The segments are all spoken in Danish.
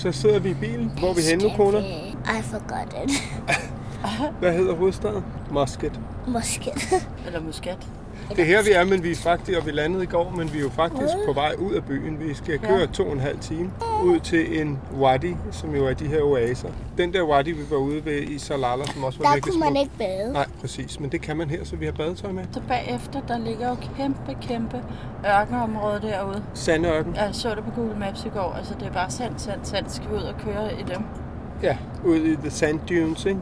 Så sidder vi i bilen. Hvor er vi henne nu, kone? I forgot it. Hvad hedder hovedstaden? Muscat. Musket. Eller muskat. Det er her, vi er, men vi er faktisk, og vi landede i går, men vi er jo faktisk på vej ud af byen. Vi skal køre to og en halv time ud til en wadi, som jo er de her oaser. Den der wadi, vi var ude ved i Salala, som også var Der virkelig kunne man smuk. ikke bade. Nej, præcis. Men det kan man her, så vi har badetøj med. Så bagefter, der ligger jo kæmpe, kæmpe ørkenområde derude. Sandørken. Jeg så det på Google Maps i går. Altså, det er bare sand, sand, sand. Skal vi ud og køre i dem? Ja, ude i The Sand Dunes, ikke?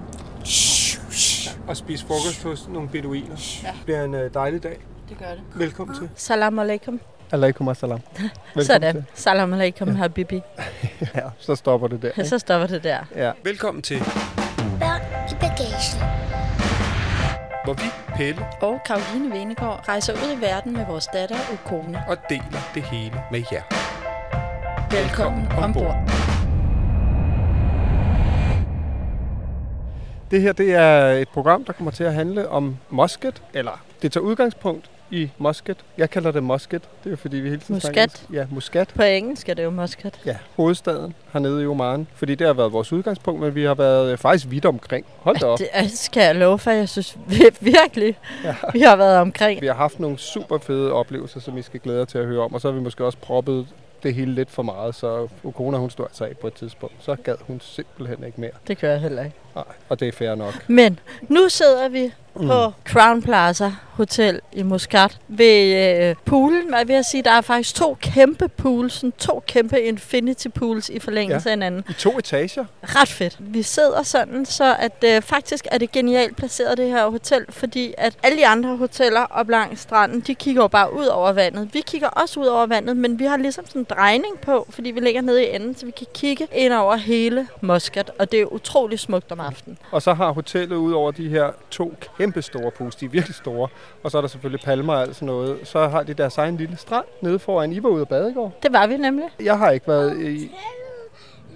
Og spise frokost hos nogle beduiner. Ja. Det bliver en øh, dejlig dag. Det gør det. Velkommen til. Salam alaikum. Alaikum assalam. Sådan. Salam alaikum, habibi. Ja, så stopper det der. Så stopper det der. Ja. Velkommen til, Børn i bagagen. hvor vi, Pelle, Og Karoline Venegård rejser ud i verden med vores datter og kone. og deler det hele med jer. Velkommen ombord. Det her det er et program, der kommer til at handle om Muscat, eller det tager udgangspunkt i Muscat. Jeg kalder det Muscat, det er fordi vi hele tiden engelsk. Ja, Muscat. På engelsk er det jo muskat. Ja, hovedstaden hernede i Oman. Fordi det har været vores udgangspunkt, men vi har været øh, faktisk vidt omkring. Hold da op. Det skal jeg love for, jeg synes vi- virkelig, Ja. vi har været omkring. Vi har haft nogle super fede oplevelser, som I skal glæde jer til at høre om. Og så har vi måske også proppet det hele lidt for meget, så Ukona hun stod altså af på et tidspunkt. Så gad hun simpelthen ikke mere. Det gør jeg heller ikke. Nej, og det er fair nok. Men nu sidder vi på Crown Plaza Hotel i Muscat ved øh, poolen. Hvad vil jeg sige? Der er faktisk to kæmpe pools, sådan to kæmpe infinity pools i forlængelse Ja. af hinanden. I to etager. Ret fedt. Vi sidder sådan, så at øh, faktisk er det genialt placeret det her hotel, fordi at alle de andre hoteller op langs stranden, de kigger jo bare ud over vandet. Vi kigger også ud over vandet, men vi har ligesom sådan en drejning på, fordi vi ligger nede i enden, så vi kan kigge ind over hele Muscat, og det er utrolig smukt om aftenen. Og så har hotellet ud over de her to kæmpe store pools, de er virkelig store, og så er der selvfølgelig palmer og alt sådan noget, så har de deres egen lille strand nede foran. I var ude at bade i går. Det var vi nemlig. Jeg har ikke været i...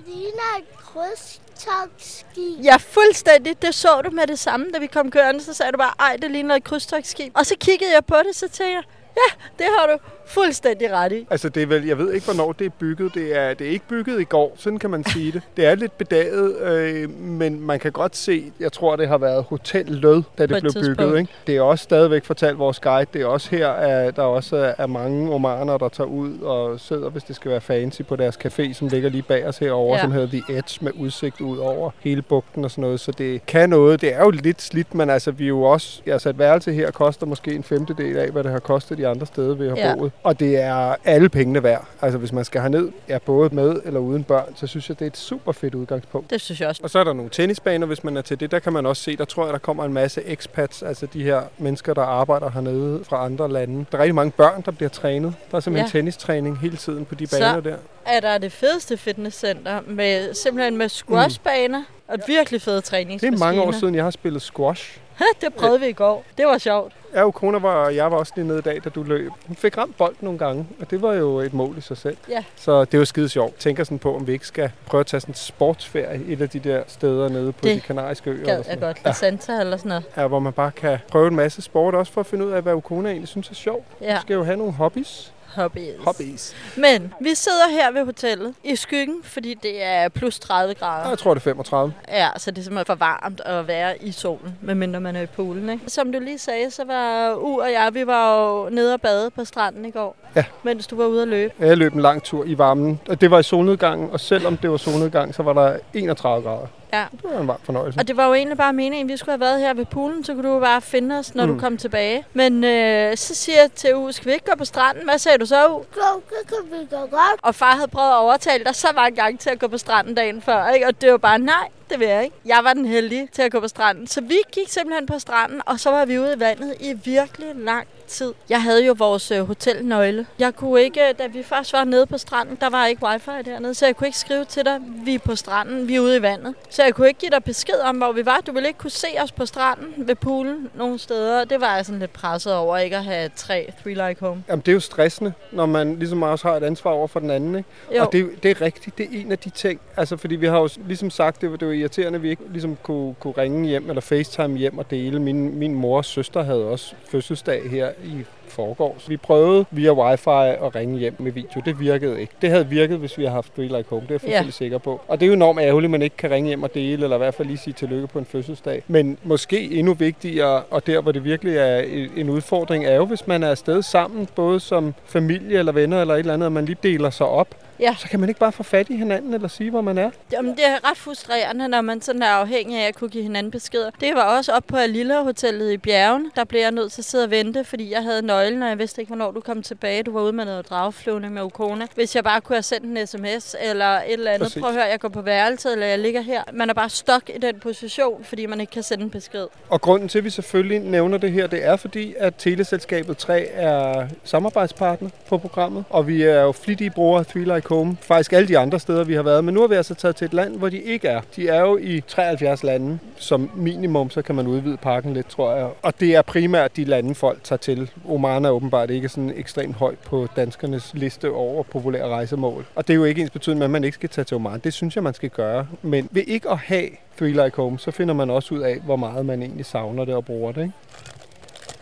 ligner et krydstogtskib. Ja, fuldstændig. Det så du med det samme, da vi kom kørende. Så sagde du bare, ej, det ligner et krydstogsskib. Og så kiggede jeg på det, så tænkte jeg, ja, det har du fuldstændig ret i. Altså det er vel, jeg ved ikke, hvornår det er bygget. Det er, det er ikke bygget i går, sådan kan man sige det. Det er lidt bedaget, øh, men man kan godt se, jeg tror, det har været Hotel Lød, da det et blev tidspunkt. bygget. Ikke? Det er også stadigvæk fortalt vores guide. Det er også her, at der også er- er mange omaner, der tager ud og sidder, hvis det skal være fancy, på deres café, som ligger lige bag os herovre, Ja. som hedder The Edge, med udsigt ud over hele bugten og sådan noget. Så det kan noget. Det er jo lidt slidt, men altså, vi er jo også... Altså, et værelse her koster måske en femtedel af, hvad det har kostet de andre steder, vi har Ja. boet. Og det er alle pengene værd. Altså, hvis man skal herned, ja, både med eller uden børn, så synes jeg, det er et super fedt udgangspunkt. Det synes jeg også. Og så er der nogle tennisbaner, hvis man er til det. Der kan man også se, der tror jeg, der kommer en masse expats, altså de her mennesker, der arbejder hernede fra andre lande. Der er rigtig mange børn, der bliver trænet. Der er simpelthen Ja. ja. tennistræning hele tiden på de Så- baner der. Er der det fedeste fitnesscenter med simpelthen med squashbaner og virkelig fede Det træningsmaskiner. er mange år siden, jeg har spillet squash. Det prøvede vi i går. Det var sjovt. Ja, Ukona var, jeg var også lige nede i dag, da du løb. Hun fik ramt bolden nogle gange, og det var jo et mål i sig selv. Ja. Så det var skide sjovt. Tænker sådan på, om vi ikke skal prøve at tage sådan en sportsferie et af de der steder nede på Det de kanariske øer. Gad jeg noget. godt. La Santa eller sådan noget. Ja, hvor man bare kan prøve en masse sport, også for at finde ud af, hvad Ukona egentlig synes er sjovt. Ja, Du skal jo have nogle hobbies. Hobbies. Hobbies. Men vi sidder her ved hotellet i skyggen, fordi det er plus 30 grader. Jeg tror, det er 35. Ja, så det er simpelthen for varmt at være i solen, medmindre man er i poolen. Ikke? Som du lige sagde, så var U og jeg, vi var jo nede og bade på stranden i går, Ja. mens du var ude at løbe. Jeg løb en lang tur i varmen, og det var i solnedgangen, og selvom det var solnedgang, så var der 31 grader. Ja. Det var en varm fornøjelse. Og det var jo egentlig bare meningen, at vi skulle have været her ved poolen, så kunne du jo bare finde os, når mm. du kom tilbage. Men øh, så siger jeg til U, skal vi ikke gå på stranden? Hvad sagde du så, U? Go, go, go, vi går godt. Og far havde prøvet at overtale dig så mange gange til at gå på stranden dagen før, ikke? Og det var bare, nej, det vil jeg ikke. Jeg var den heldige til at gå på stranden. Så vi gik simpelthen på stranden, og så var vi ude i vandet i virkelig lang tid. Jeg havde jo vores øh, hotelnøgle. Jeg kunne ikke, øh, da vi først var nede på stranden, der var ikke wifi dernede, så jeg kunne ikke skrive til dig, vi er på stranden, vi er ude i vandet. Så jeg kunne ikke give dig besked om, hvor vi var. Du ville ikke kunne se os på stranden ved poolen nogle steder. Det var jeg sådan lidt presset over, ikke at have tre Three Like Home. Jamen, det er jo stressende, når man ligesom også har et ansvar over for den anden. Ikke? Jo. Og det, det er rigtigt, det er en af de ting. Altså, fordi vi har jo ligesom sagt, det var, det var irriterende, at vi ikke ligesom kunne, kunne ringe hjem eller facetime hjem og dele. Min, min mors søster havde også fødselsdag her i forgårs. Vi prøvede via wifi at ringe hjem med video. Det virkede ikke. Det havde virket, hvis vi havde haft Three Like Home. Det er jeg fuldstændig Ja. sikker på. Og det er jo enormt ærgerligt, at man ikke kan ringe hjem og dele, eller i hvert fald lige sige tillykke på en fødselsdag. Men måske endnu vigtigere, og der hvor det virkelig er en udfordring, er jo, hvis man er afsted sammen, både som familie eller venner eller et eller andet, at man lige deler sig op. Ja. Så kan man ikke bare få fat i hinanden eller sige, hvor man er. Jamen, det er ret frustrerende, når man sådan er afhængig af at kunne give hinanden beskeder. Det var også op på Lille Hotellet i Bjergen. Der blev jeg nødt til at sidde og vente, fordi jeg havde nøglen, og jeg vidste ikke, hvornår du kom tilbage. Du var ude med noget dragflyvning med Ukona. Hvis jeg bare kunne have sendt en sms eller et eller andet. Præcis. Prøv at høre, jeg går på værelset, eller jeg ligger her. Man er bare stok i den position, fordi man ikke kan sende en besked. Og grunden til, at vi selvfølgelig nævner det her, det er fordi, at Teleselskabet 3 er samarbejdspartner på programmet. Og vi er jo flittige brugere af Three Like Home. Faktisk alle de andre steder, vi har været. Men nu har vi altså taget til et land, hvor de ikke er. De er jo i 73 lande. Som minimum, så kan man udvide parken lidt, tror jeg. Og det er primært de lande, folk tager til. Oman er åbenbart ikke sådan ekstremt højt på danskernes liste over populære rejsemål. Og det er jo ikke ens betydning, med, at man ikke skal tage til Oman. Det synes jeg, man skal gøre. Men ved ikke at have Three Like Home, så finder man også ud af, hvor meget man egentlig savner det og bruger det. Ikke?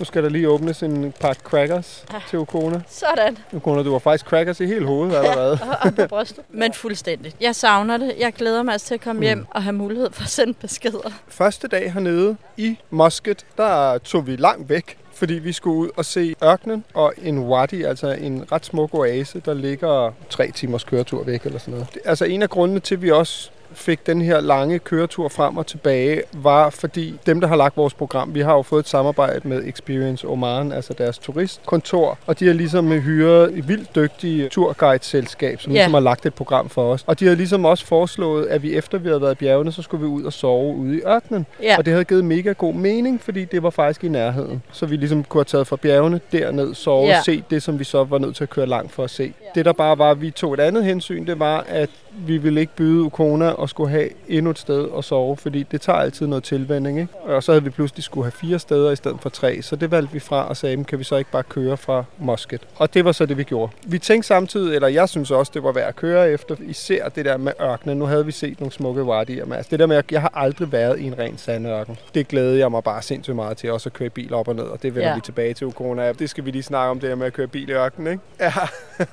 Nu skal der lige åbnes en pakke crackers til Ukona. Sådan. Ukona, du har faktisk crackers i hele hovedet allerede. Og op på brystet. Men fuldstændigt. Jeg savner det. Jeg glæder mig altså til at komme hjem og have mulighed for at sende beskeder. Første dag hernede i Muscat, der tog vi langt væk, fordi vi skulle ud og se ørkenen og en wadi, altså en ret smuk oase, der ligger tre timers køretur væk eller sådan noget. Det- Altså en af grundene til, at vi også fik den her lange køretur frem og tilbage, var fordi dem, der har lagt vores program, vi har jo fået et samarbejde med Experience Oman, altså deres turistkontor, og de har ligesom hyret et vildt dygtige turguide-selskab, som Ja. ligesom har lagt et program for os. Og de har ligesom også foreslået, at vi efter vi havde været i bjergene, så skulle vi ud og sove ude i ørkenen. Ja. Og det havde givet mega god mening, fordi det var faktisk i nærheden. Så vi ligesom kunne have taget fra bjergene derned, sove, Ja. ja. se det, som vi så var nødt til at køre langt for at se. Ja. Det der bare var, at vi tog et andet hensyn, det var, at vi ville ikke byde Ukona og skulle have endnu et sted at sove, fordi det tager altid noget tilvænding. Ikke? Og så havde vi pludselig skulle have fire steder i stedet for tre, så det valgte vi fra og sagde, "Men kan vi så ikke bare køre fra Musket? Og det var så det, vi gjorde. Vi tænkte samtidig, eller jeg synes også, det var værd at køre efter, især det der med ørkenen. Nu havde vi set nogle smukke wadier, men altså det der med, at jeg har aldrig været i en ren sandørken. Det glæder jeg mig bare sindssygt meget til, også at køre bil op og ned, og det vender ja. vi tilbage til Ukona. Det skal vi lige snakke om, det der med at køre bil i ørkenen, ikke? Ja,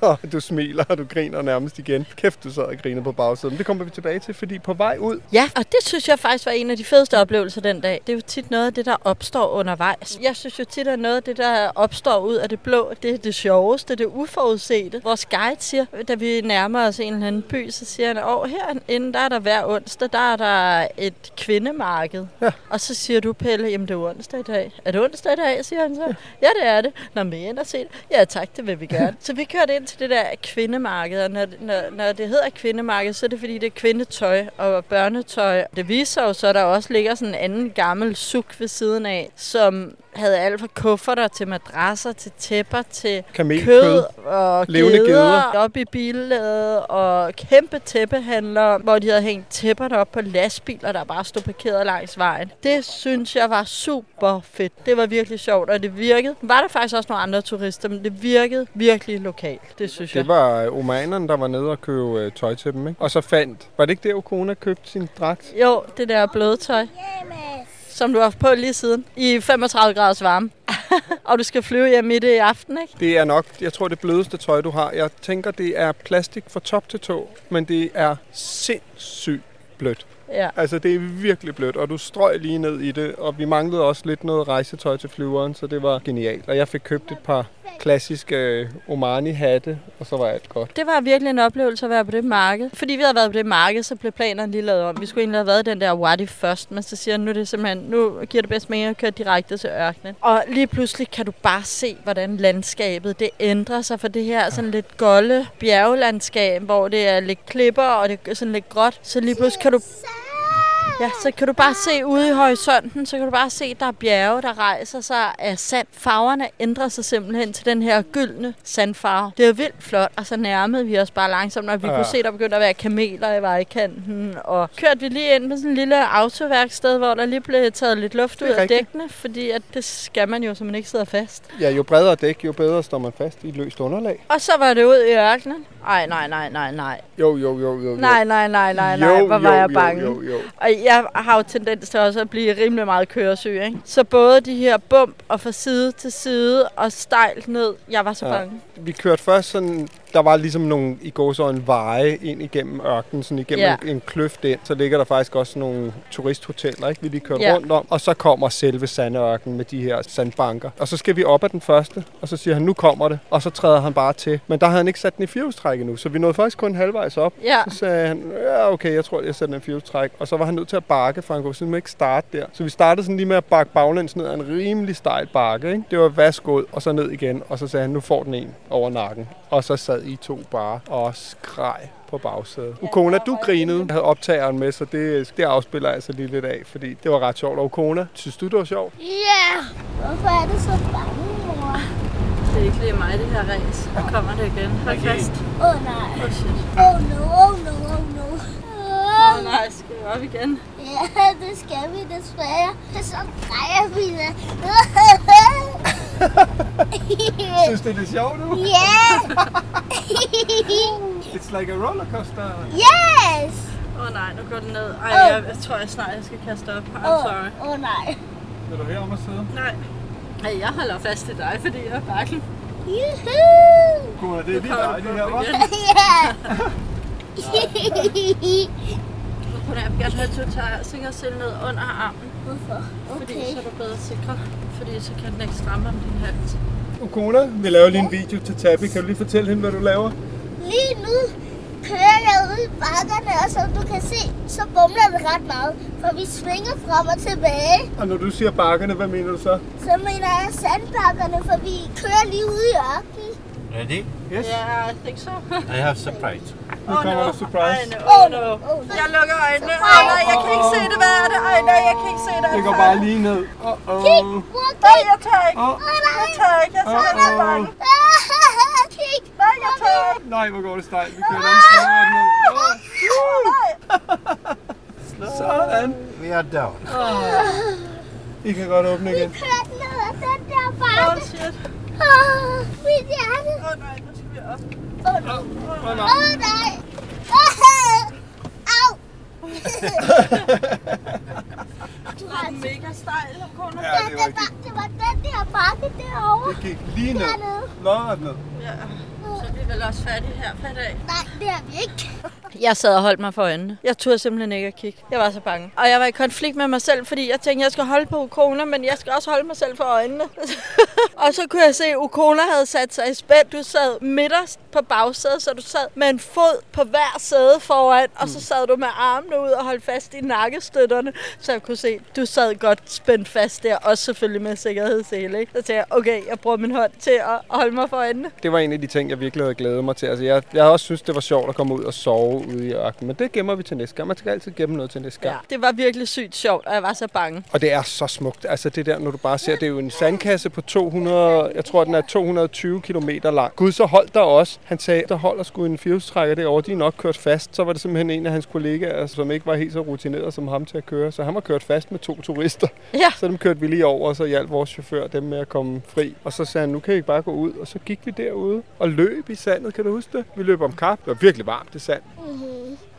og du smiler, og du griner nærmest igen. Kæft, du sad og griner på bagsiden. Det kommer vi tilbage til, fordi på vej ud, Ja, og det synes jeg faktisk var en af de fedeste oplevelser den dag. Det er jo tit noget af det, der opstår undervejs. Jeg synes jo tit, at noget af det, der opstår ud af det blå, det er det sjoveste, det uforudsete. Vores guide siger, da vi nærmer os en eller anden by, så siger han, åh, herinde, der er der hver onsdag, der er der et kvindemarked. Ja. Og så siger du, Pelle, jamen det er onsdag i dag. Er det onsdag i dag, siger han så. Ja, ja det er det. Når vi ind og se det. Ja tak, det vil vi gerne. så vi kørte ind til det der kvindemarked, og når, når, når det hedder kvindemarked, så er det fordi, det er kvindetøj og børnetøj. Det viser jo så, at der også ligger sådan en anden gammel suk ved siden af, som havde alt fra kufferter til madrasser, til tæpper, til Kamelkød. kød og levende geder, geder. op i billadet og kæmpe tæppehandler, hvor de havde hængt tæpperne op på lastbiler, der bare stod parkeret langs vejen. Det synes jeg var super fedt. Det var virkelig sjovt, og det virkede. Var der faktisk også nogle andre turister, men det virkede virkelig lokalt. Det synes jeg. det var øh, omanerne, der var nede og købe øh, tøj til dem, ikke? Og så fandt, var det ikke der, Ukona købte sin dragt? Jo, det der blødtøj, som du har haft på lige siden, i 35 graders varme. og du skal flyve hjem midt i aften, ikke? Det er nok, jeg tror, det blødeste tøj, du har. Jeg tænker, det er plastik fra top til tå, men det er sindssygt blødt. Ja. Altså, det er virkelig blødt, og du strøg lige ned i det, og vi manglede også lidt noget rejsetøj til flyveren, så det var genialt. Og jeg fik købt et par klassiske øh, Omani-hatte, og så var alt godt. Det var virkelig en oplevelse at være på det marked. Fordi vi havde været på det marked, så blev planerne lige lavet om. Vi skulle egentlig have været den der Wadi først, men så siger han, nu, det simpelthen, nu giver det bedst mening at køre direkte til ørkenen. Og lige pludselig kan du bare se, hvordan landskabet det ændrer sig for det her sådan lidt golde bjergelandskab, hvor det er lidt klipper og det er sådan lidt gråt. Så lige pludselig kan du Ja, så kan du bare se ude i horisonten, så kan du bare se, der er bjerge, der rejser sig af sand. Farverne ændrer sig simpelthen til den her gyldne sandfarve. Det er vildt flot, og så nærmede vi os bare langsomt, når vi Ja. kunne se, der begyndte at være kameler i vejkanten. Og kørte vi lige ind med sådan en lille autoværksted, hvor der lige blev taget lidt luft ud af dækkene, fordi at det skal man jo, så man ikke sidder fast. Ja, jo bredere dæk, jo bedre står man fast i et løst underlag. Og så var det ud i ørkenen. Ej, nej, nej, nej, nej. Jo, jo, jo, jo. jo. Nej, nej, nej, nej, nej. Jo, Hvor var jo, jeg jo, bange. Jo, jo, Og jeg har jo tendens til også at blive rimelig meget køresyg, ikke? Så både de her bump og fra side til side og stejlt ned, jeg var så Ja. bange. Vi kørte først sådan, der var ligesom nogle i går så en veje ind igennem ørkenen, sådan igennem Ja. en, en kløft ind. Så ligger der faktisk også nogle turisthoteller, ikke? Vi lige kørte Ja. rundt om. Og så kommer selve sandørken med de her sandbanker. Og så skal vi op ad den første, og så siger han, nu kommer det. Og så træder han bare til. Men der havde han ikke sat den i firehjulstræk endnu, så vi nåede faktisk kun halvvejs op. Ja. Så sagde han, ja okay, jeg tror, jeg sætter den i firehjulstræk. Og så var han nødt til at bakke, for han kunne simpelthen ikke starte der. Så vi startede sådan lige med at bakke baglæns ned ad en rimelig stejl bakke. Ikke? Det var værsgod, og så ned igen. Og så sagde han, nu får den en over nakken. Og så sad I to bare og skreg på bagsædet. Ukona, du grinede. Jeg havde optageren med, så det, det afspiller jeg altså lige lidt af, fordi det var ret sjovt. Og Ukona, synes du, det var sjovt? Ja, hvorfor er du så bange, mor? Det er ikke lige mig, det her race. Nu kommer det igen. Hold fast. Åh oh, nej. Oh shit. Oh no, oh no, oh no. Åh oh, nej, skal vi op igen? Ja, det skal vi desværre. Så drejer vi det. Synes det er sjovt nu? Ja! It's like a rollercoaster. Yes! Åh oh, nej, nu går det ned. Ej, Åh. jeg, jeg tror jeg snart, jeg skal kaste op. I'm Åh sorry. oh, oh, nej. Vil du herom og sidde? Nej. Ej, jeg holder fast i dig, fordi jeg er bakken. Juhu! Ukona, det er lige dig, det her, hva'? Ja! Jeg vil gerne have, at du tager sikkerhedssel ned under armen, Hvorfor? fordi Okay. så er du bedre sikret. Fordi så kan den ikke stramme om din hals. Ukona, vi laver lige en video til Tabby. Kan du lige fortælle hende, hvad du laver? Lige nu kører jeg ud i bakkerne, og som du kan se, så bumler vi ret meget. For vi svinger frem og tilbage. Og når du siger bakkerne, hvad mener du så? Så mener jeg sandbakkerne, for vi kører lige ude i ørkenen. Ready? Yes. Yeah, I think so. I have surprise. Nu kommer der surprise. Ej, no, oh, no. Oh, Jeg lukker øjnene. Ej, nej, jeg kan ikke se det. Hvad er det? Ej, nej, jeg kan ikke se det. Det går bare lige ned. Kig, -oh. mor, Nej, kig. jeg tør ikke. Åh. Jeg tør ikke. Jeg er simpelthen så bange. Kig. Nej, jeg tør ikke. Nej, hvor går det stejlt. Vi kører den stejl ned. Nej. Sådan. We are down. I kan godt åbne igen. Kør ned ad den der Åh, bakke. shit. Åh, mit hjerte. Åh, nej, nu skal vi op. Åh, nej. Åh, nej. Åh, nej. Du er mega stejl, Kona. Ja, Ja, det var det, var, var den der bakke derovre. Det gik lige ned. Dernede. Lodret ned. Ja, vi vel også færdige her for i dag. Nej, det er vi ikke. Jeg sad og holdt mig for øjnene. Jeg turde simpelthen ikke at kigge. Jeg var så bange. Og jeg var i konflikt med mig selv, fordi jeg tænkte, jeg skal holde på Ukona, men jeg skal også holde mig selv for øjnene. og så kunne jeg se, at Ukona havde sat sig i spænd. Du sad midterst på bagsædet, så du sad med en fod på hver sæde foran, og så sad du med armene ud og holdt fast i nakkestøtterne, så jeg kunne se, at du sad godt spændt fast der, også selvfølgelig med sikkerhedssele. Ikke? Så tænkte jeg, okay, jeg bruger min hånd til at holde mig for øjnene. Det var en af de ting, jeg virkelig havde glædet mig til. Altså, jeg, jeg har også synes, det var sjovt at komme ud og sove ude i ørkenen. Men det gemmer vi til næste gang. Man skal altid gemme noget til næste gang. Ja, det var virkelig sygt sjovt, og jeg var så bange. Og det er så smukt. Altså det der, når du bare ser, det er jo en sandkasse på 200, jeg tror den er 220 km lang. Gud, så holdt der også. Han sagde, der holder sgu en firehjulstrækker derovre, de er nok kørt fast. Så var det simpelthen en af hans kollegaer, som ikke var helt så rutineret som ham til at køre. Så han var kørt fast med to turister. Ja. Så dem kørte vi lige over, og så hjalp vores chauffør dem med at komme fri. Og så sagde han, nu kan I bare gå ud. Og så gik vi derude og løb i sandet, kan du huske det? Vi løb om kap. Det var virkelig varmt, det sand.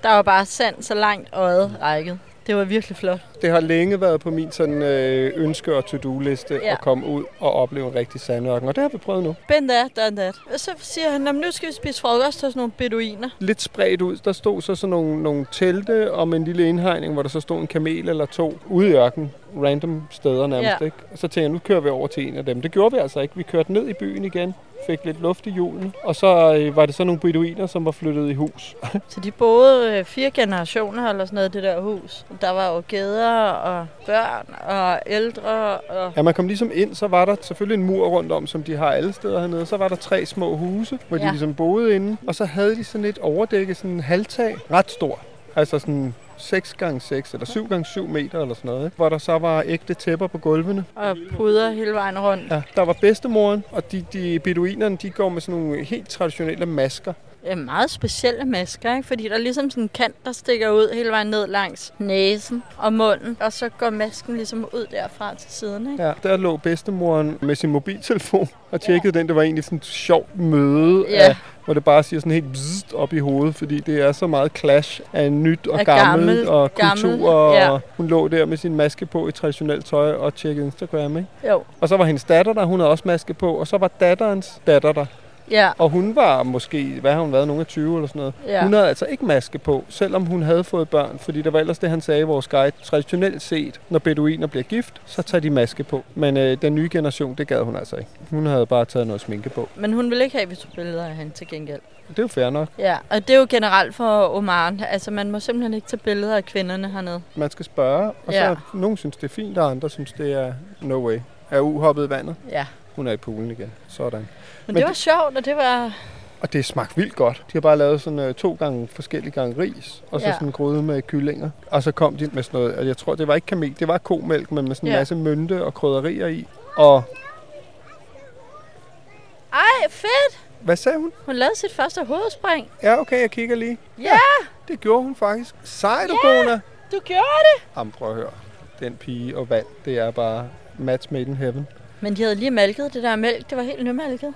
Der var bare sand så langt øjet rækket. Det var virkelig flot. Det har længe været på min sådan, øh, ønske- og to-do-liste Ja. at komme ud og opleve en rigtig sandørken. Og det har vi prøvet nu. Been there, done that. Og så siger han, "Nå, men nu skal vi spise frokost hos sådan nogle beduiner. Lidt spredt ud. Der stod så sådan nogle, nogle telte om en lille indhegning, hvor der så stod en kamel eller to ude i ørkenen. Random steder nærmest, Ja. ikke? Og så tænkte jeg, nu kører vi over til en af dem. Det gjorde vi altså ikke. Vi kørte ned i byen igen, fik lidt luft i julen. Og så øh, var det så nogle beduiner, som var flyttet i hus. Så de boede øh, fire generationer eller sådan noget det der hus. Der var jo gæder og børn og ældre og... Ja, man kom ligesom ind, så var der selvfølgelig en mur rundt om, som de har alle steder hernede. Så var der tre små huse, hvor de Ja. ligesom boede inde. Og så havde de sådan et overdækket sådan en halvtag, ret stor. Altså sådan 6 gange 6 eller 7 gange 7 meter eller sådan noget, ikke? hvor der så var ægte tæpper på gulvene. Og puder hele vejen rundt. Ja, der var bedstemoren, og de, de beduinerne, de går med sådan nogle helt traditionelle masker. Ja, meget specielle masker, ikke? fordi der er ligesom sådan en kant, der stikker ud hele vejen ned langs næsen og munden, og så går masken ligesom ud derfra til siden. Ikke? Ja, der lå bedstemoren med sin mobiltelefon og tjekkede ja. den. Det var egentlig sådan et sjovt møde, Ja. af, hvor det bare siger sådan helt bzzzt op i hovedet, fordi det er så meget clash af nyt og Af gammelt gammel- og gammel, kultur. Og ja. hun lå der med sin maske på i traditionelt tøj og tjekkede Instagram. Ikke? Jo, Og så var hendes datter der, hun havde også maske på, og så var datterens datter der. Ja. Og hun var måske, hvad har hun været, nogen af 20 eller sådan noget. Ja. Hun havde altså ikke maske på, selvom hun havde fået børn, fordi det var ellers det, han sagde i vores guide. Traditionelt set, når beduiner bliver gift, så tager de maske på. Men øh, den nye generation, det gad hun altså ikke. Hun havde bare taget noget sminke på. Men hun vil ikke have, at vi tog billeder af hende til gengæld. Det er jo fair nok. Ja, og det er jo generelt for Omaren. Altså, man må simpelthen ikke tage billeder af kvinderne hernede. Man skal spørge, og Ja. så nogen synes, det er fint, og andre synes, det er no way. Er U hoppet i vandet? Ja. Hun er i poolen igen. Sådan. Men, Men det var sjovt, og det var... Og det smagte vildt godt. De har bare lavet sådan øh, to gange forskellige gange ris, og så Ja. sådan en gryde med kyllinger. Og så kom de med sådan noget, og jeg tror, det var ikke kamel, det var komælk, men med sådan en Ja. masse mynte og krydderier i. Og Ej, fedt! hvad sagde hun? Hun lavede sit første hovedspring. Ja, okay, jeg kigger lige. Ja, Det gjorde hun faktisk. Sej du, Ja. kone. du gjorde det! Jamen, prøv at høre. Den pige og vand, det er bare match made in heaven. Men de havde lige malket det der mælk. Det var helt nymælket.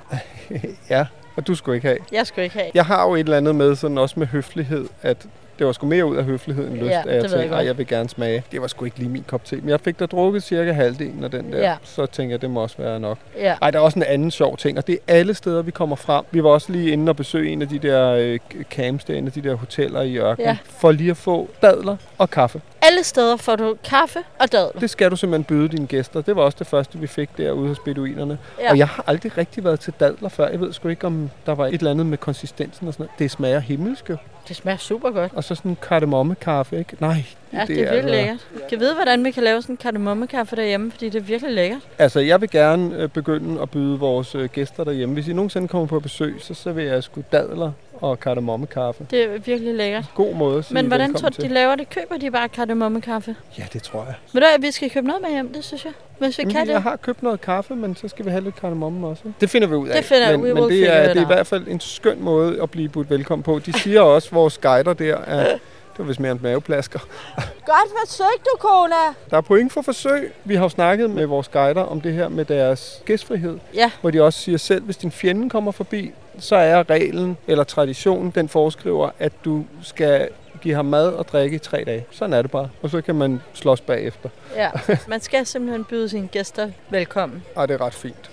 ja, og du skulle ikke have. Jeg skulle ikke have. Jeg har jo et eller andet med, sådan også med høflighed, at det var sgu mere ud af høflighed end lyst, Ja, at jeg jeg tænkte. "Ej, jeg vil gerne smage. Det var sgu ikke lige min kop te, men jeg fik da drukket cirka halvdelen af den der. Ja. Så tænker jeg, det må også være nok. Ja. Ej, der er også en anden sjov ting, og det er alle steder, vi kommer frem. Vi var også lige inde og besøge en af de der øh, camps, der, en af de der hoteller i ørkenen, Ja. for lige at få dadler og kaffe. Alle steder får du kaffe og dadler. Det skal du simpelthen byde dine gæster. Det var også det første, vi fik derude hos beduinerne. Ja. Og jeg har aldrig rigtig været til dadler før. Jeg ved sgu ikke, om der var et eller andet med konsistensen og sådan noget. Det smager himmelsk jo. Det smager super godt. Og så sådan en kardemommekaffe, ikke? Nej, Ja, det, det er virkelig altså- lækkert. Kan vide, hvordan vi kan lave sådan en kardemommekaffe derhjemme, fordi det er virkelig lækkert. Altså, jeg vil gerne øh, begynde at byde vores øh, gæster derhjemme. Hvis I nogensinde kommer på besøg, så serverer jeg sgu dadler og kardemommekaffe. Det er virkelig lækkert. God måde at sige Men hvordan tror du, de laver det? Køber de bare kardemommekaffe? Ja, det tror jeg. Ved du hvad, vi skal købe noget med hjem, det synes jeg. Hvis vi kan Jamen, det. jeg har købt noget kaffe, men så skal vi have lidt kardemomme også. Det finder vi ud af. Det finder- men, we men det er, det er i hvert fald en skøn måde at blive budt velkommen på. De siger også, vores guider der, at det var vist mere en maveplasker. Godt forsøgt, du, kona! Der er point for forsøg. Vi har jo snakket med vores guider om det her med deres gæstfrihed. Ja. Hvor de også siger selv, hvis din fjende kommer forbi, så er reglen eller traditionen, den foreskriver, at du skal give ham mad og drikke i tre dage. Sådan er det bare. Og så kan man slås bagefter. Ja, man skal simpelthen byde sine gæster velkommen. Og det er ret fint.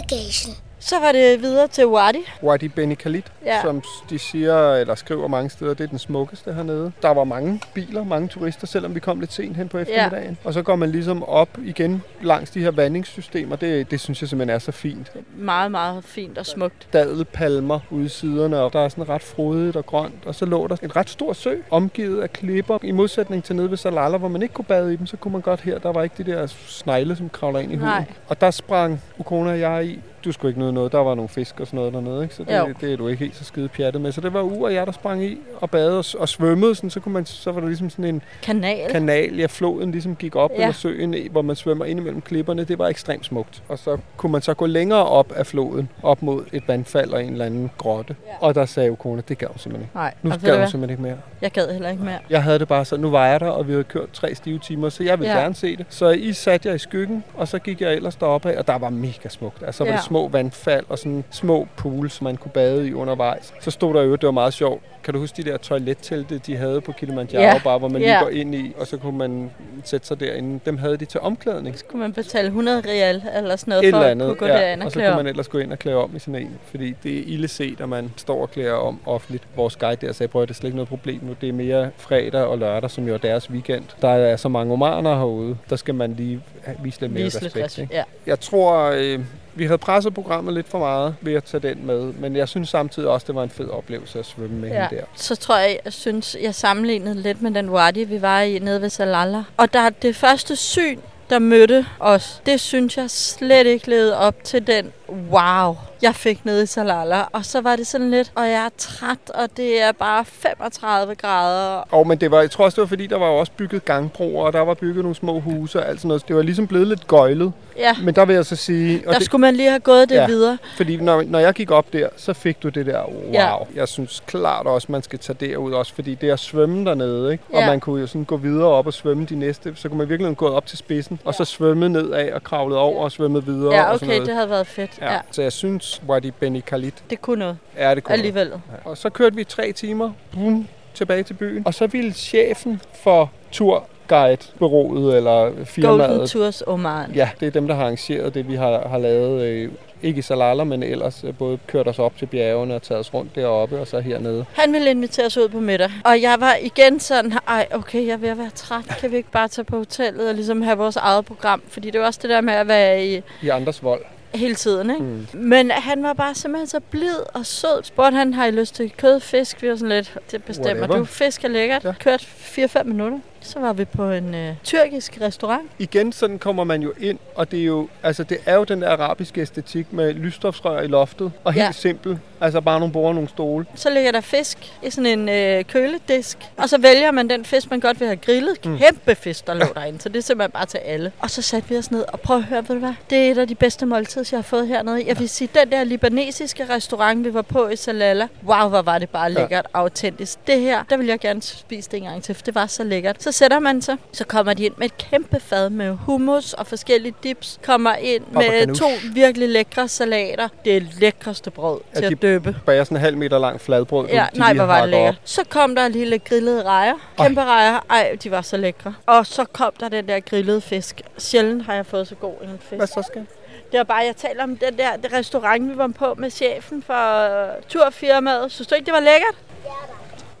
Børn i bagagen. Så var det videre til Wadi. Wadi Beni Khalid, Ja. som de siger, eller skriver mange steder, det er den smukkeste hernede. Der var mange biler, mange turister, selvom vi kom lidt sent hen på eftermiddagen. Og så går man ligesom op igen langs de her vandingssystemer. Det, det synes jeg simpelthen er så fint. Meget, meget fint og smukt. Dadelpalmer ude i siderne, og der er sådan ret frodigt og grønt. Og så lå der en ret stor sø, omgivet af klipper. I modsætning til nede ved Salala, hvor man ikke kunne bade i dem, så kunne man godt her. Der var ikke de der snegle, som kravler ind i huden. Nej. Og der sprang Ukona og jeg i. Du skulle ikke nyde noget. Der var nogle fisk og sådan noget dernede, ikke? Så Jo. det, det er du ikke helt så skide pjattet med. Så det var U og jeg, der sprang i og badede og, og svømmede. Sådan, så, kunne man, så var der ligesom sådan en Kanal. kanal, ja, floden ligesom gik op, Ja. ja. eller søen, hvor man svømmer ind imellem klipperne. Det var ekstremt smukt. Og så kunne man så gå længere op af floden, op mod et vandfald og en eller anden grotte. Ja. Og der sagde Ukona, det gav simpelthen ikke. Nej, Nu du hun simpelthen ikke mere. Jeg gad heller ikke mere. Jeg havde det bare så, nu var jeg der, og vi havde kørt tre stive timer, så jeg ville Ja. ja. gerne se det. Så I satte jeg i skyggen, og så gik jeg ellers deroppe af, og der var mega smukt. Altså, der var Ja. det små vandfald og sådan små pools, man kunne bade i undervejs. Så stod der jo, det var meget sjovt. Kan du huske de der toilettelte, de havde på Kilimanjaro, Ja. bare hvor man Ja. lige går ind i, og så kunne man sætte sig derinde. Dem havde de til omklædning. Kunne man betale 100 real eller sådan noget Et for eller at andet, kunne gå ja. derind og, og så klæde kunne man ellers gå ind og klæde om i sådan en, fordi det er ille set, at man står og klæder om offentligt. Vores guide der sagde, prøv at det er slet ikke noget problem nu, det er mere fredag og lørdag, som jo er deres weekend. Der er så mange omaner herude, der skal man lige vise lidt mere Vise lidt respekt. respekt. Ikke? Ja. Jeg tror, øh, vi havde presset programmet lidt for meget ved at tage den med, men jeg synes samtidig også, det var en fed oplevelse at svømme med Ja. hende der. Så tror jeg, jeg synes, jeg sammenlignede lidt med den wadi, vi var i nede ved Salala. Og der det første syn der mødte os, det synes jeg slet ikke levede op til den wow, jeg fik nede i Salala. Og så var det sådan lidt, og jeg er træt, og det er bare 35 grader. Og men det var, jeg tror også, det var fordi, der var jo også bygget gangbroer, og der var bygget nogle små huse og alt sådan noget. Så det var ligesom blevet lidt gøjlet. Ja, Men der vil jeg så sige... Og der det, skulle man lige have gået det Ja. ja. videre. Fordi når, når jeg gik op der, så fik du det der wow. Ja. Jeg synes klart også, man skal tage derud også, fordi det er at svømme dernede, ikke? Og Ja. man kunne jo sådan gå videre op og svømme de næste, så kunne man virkelig gå op til spidsen, og så svømme nedad og kravlet over og svømme videre Ja, og sådan okay, noget. det havde været fedt. Ja. Ja, Så jeg synes, Wadi Beni Khalid det kunne noget er det kunne. alligevel. Ja. Og så kørte vi tre timer boom, tilbage til byen, og så ville chefen for turguide-bureauet eller Golden firmaet, Tours Oman. Ja, det er dem, der har arrangeret det, vi har, har lavet. Øh, ikke i Salala, men ellers øh, både kørt os op til bjergene og taget os rundt deroppe og så hernede. Han ville invitere os ud på middag. Og jeg var igen sådan, ej, okay, jeg er ved at være træt. Kan vi ikke bare tage på hotellet og ligesom have vores eget program? Fordi det var også det der med at være i I andres vold. Hele tiden, ikke? Mm. Men han var bare simpelthen så blid og sød. Spurgte han, har I lyst til kød, fisk? Vi var sådan lidt, det bestemmer Whatever. du. Fisk er lækkert. Ja. Kørt 4-5 minutter. Så var vi på en øh, tyrkisk restaurant. Igen, sådan kommer man jo ind, og det er jo, altså, det er jo den der arabiske æstetik med lysstofsrør i loftet, og helt Ja. simpelt. Altså bare nogle bord og nogle stole. Så ligger der fisk i sådan en øh, køledisk. Og så vælger man den fisk, man godt vil have grillet. Mm. Kæmpe fisk, der lå derinde. Så det er simpelthen bare til alle. Og så satte vi os ned og prøv at høre, ved du hvad? Det er et af de bedste måltider, jeg har fået hernede. Jeg vil sige, den der libanesiske restaurant, vi var på i Salala. Wow, hvor var det bare lækkert og autentisk. Det her, der vil jeg gerne spise det en gang til, for det var så lækkert. Så sætter man sig, så kommer de ind med et kæmpe fad med hummus og forskellige dips. Kommer ind Papa med ganoush. to virkelig lækre salater. Det er lækreste brød Er til de at døbe. Bager sådan en halv meter lang fladbrød. Ja, de nej, hvor var det lækkert. Så kom der lille grillede rejer. Kæmpe rejer. Ej, de var så lækre. Og så kom der den der grillede fisk. Sjældent har jeg fået så god en fisk. Hvad så skal? Det var bare, jeg taler om den der det restaurant, vi var på med chefen for turfirmaet. Synes du ikke, det var lækkert?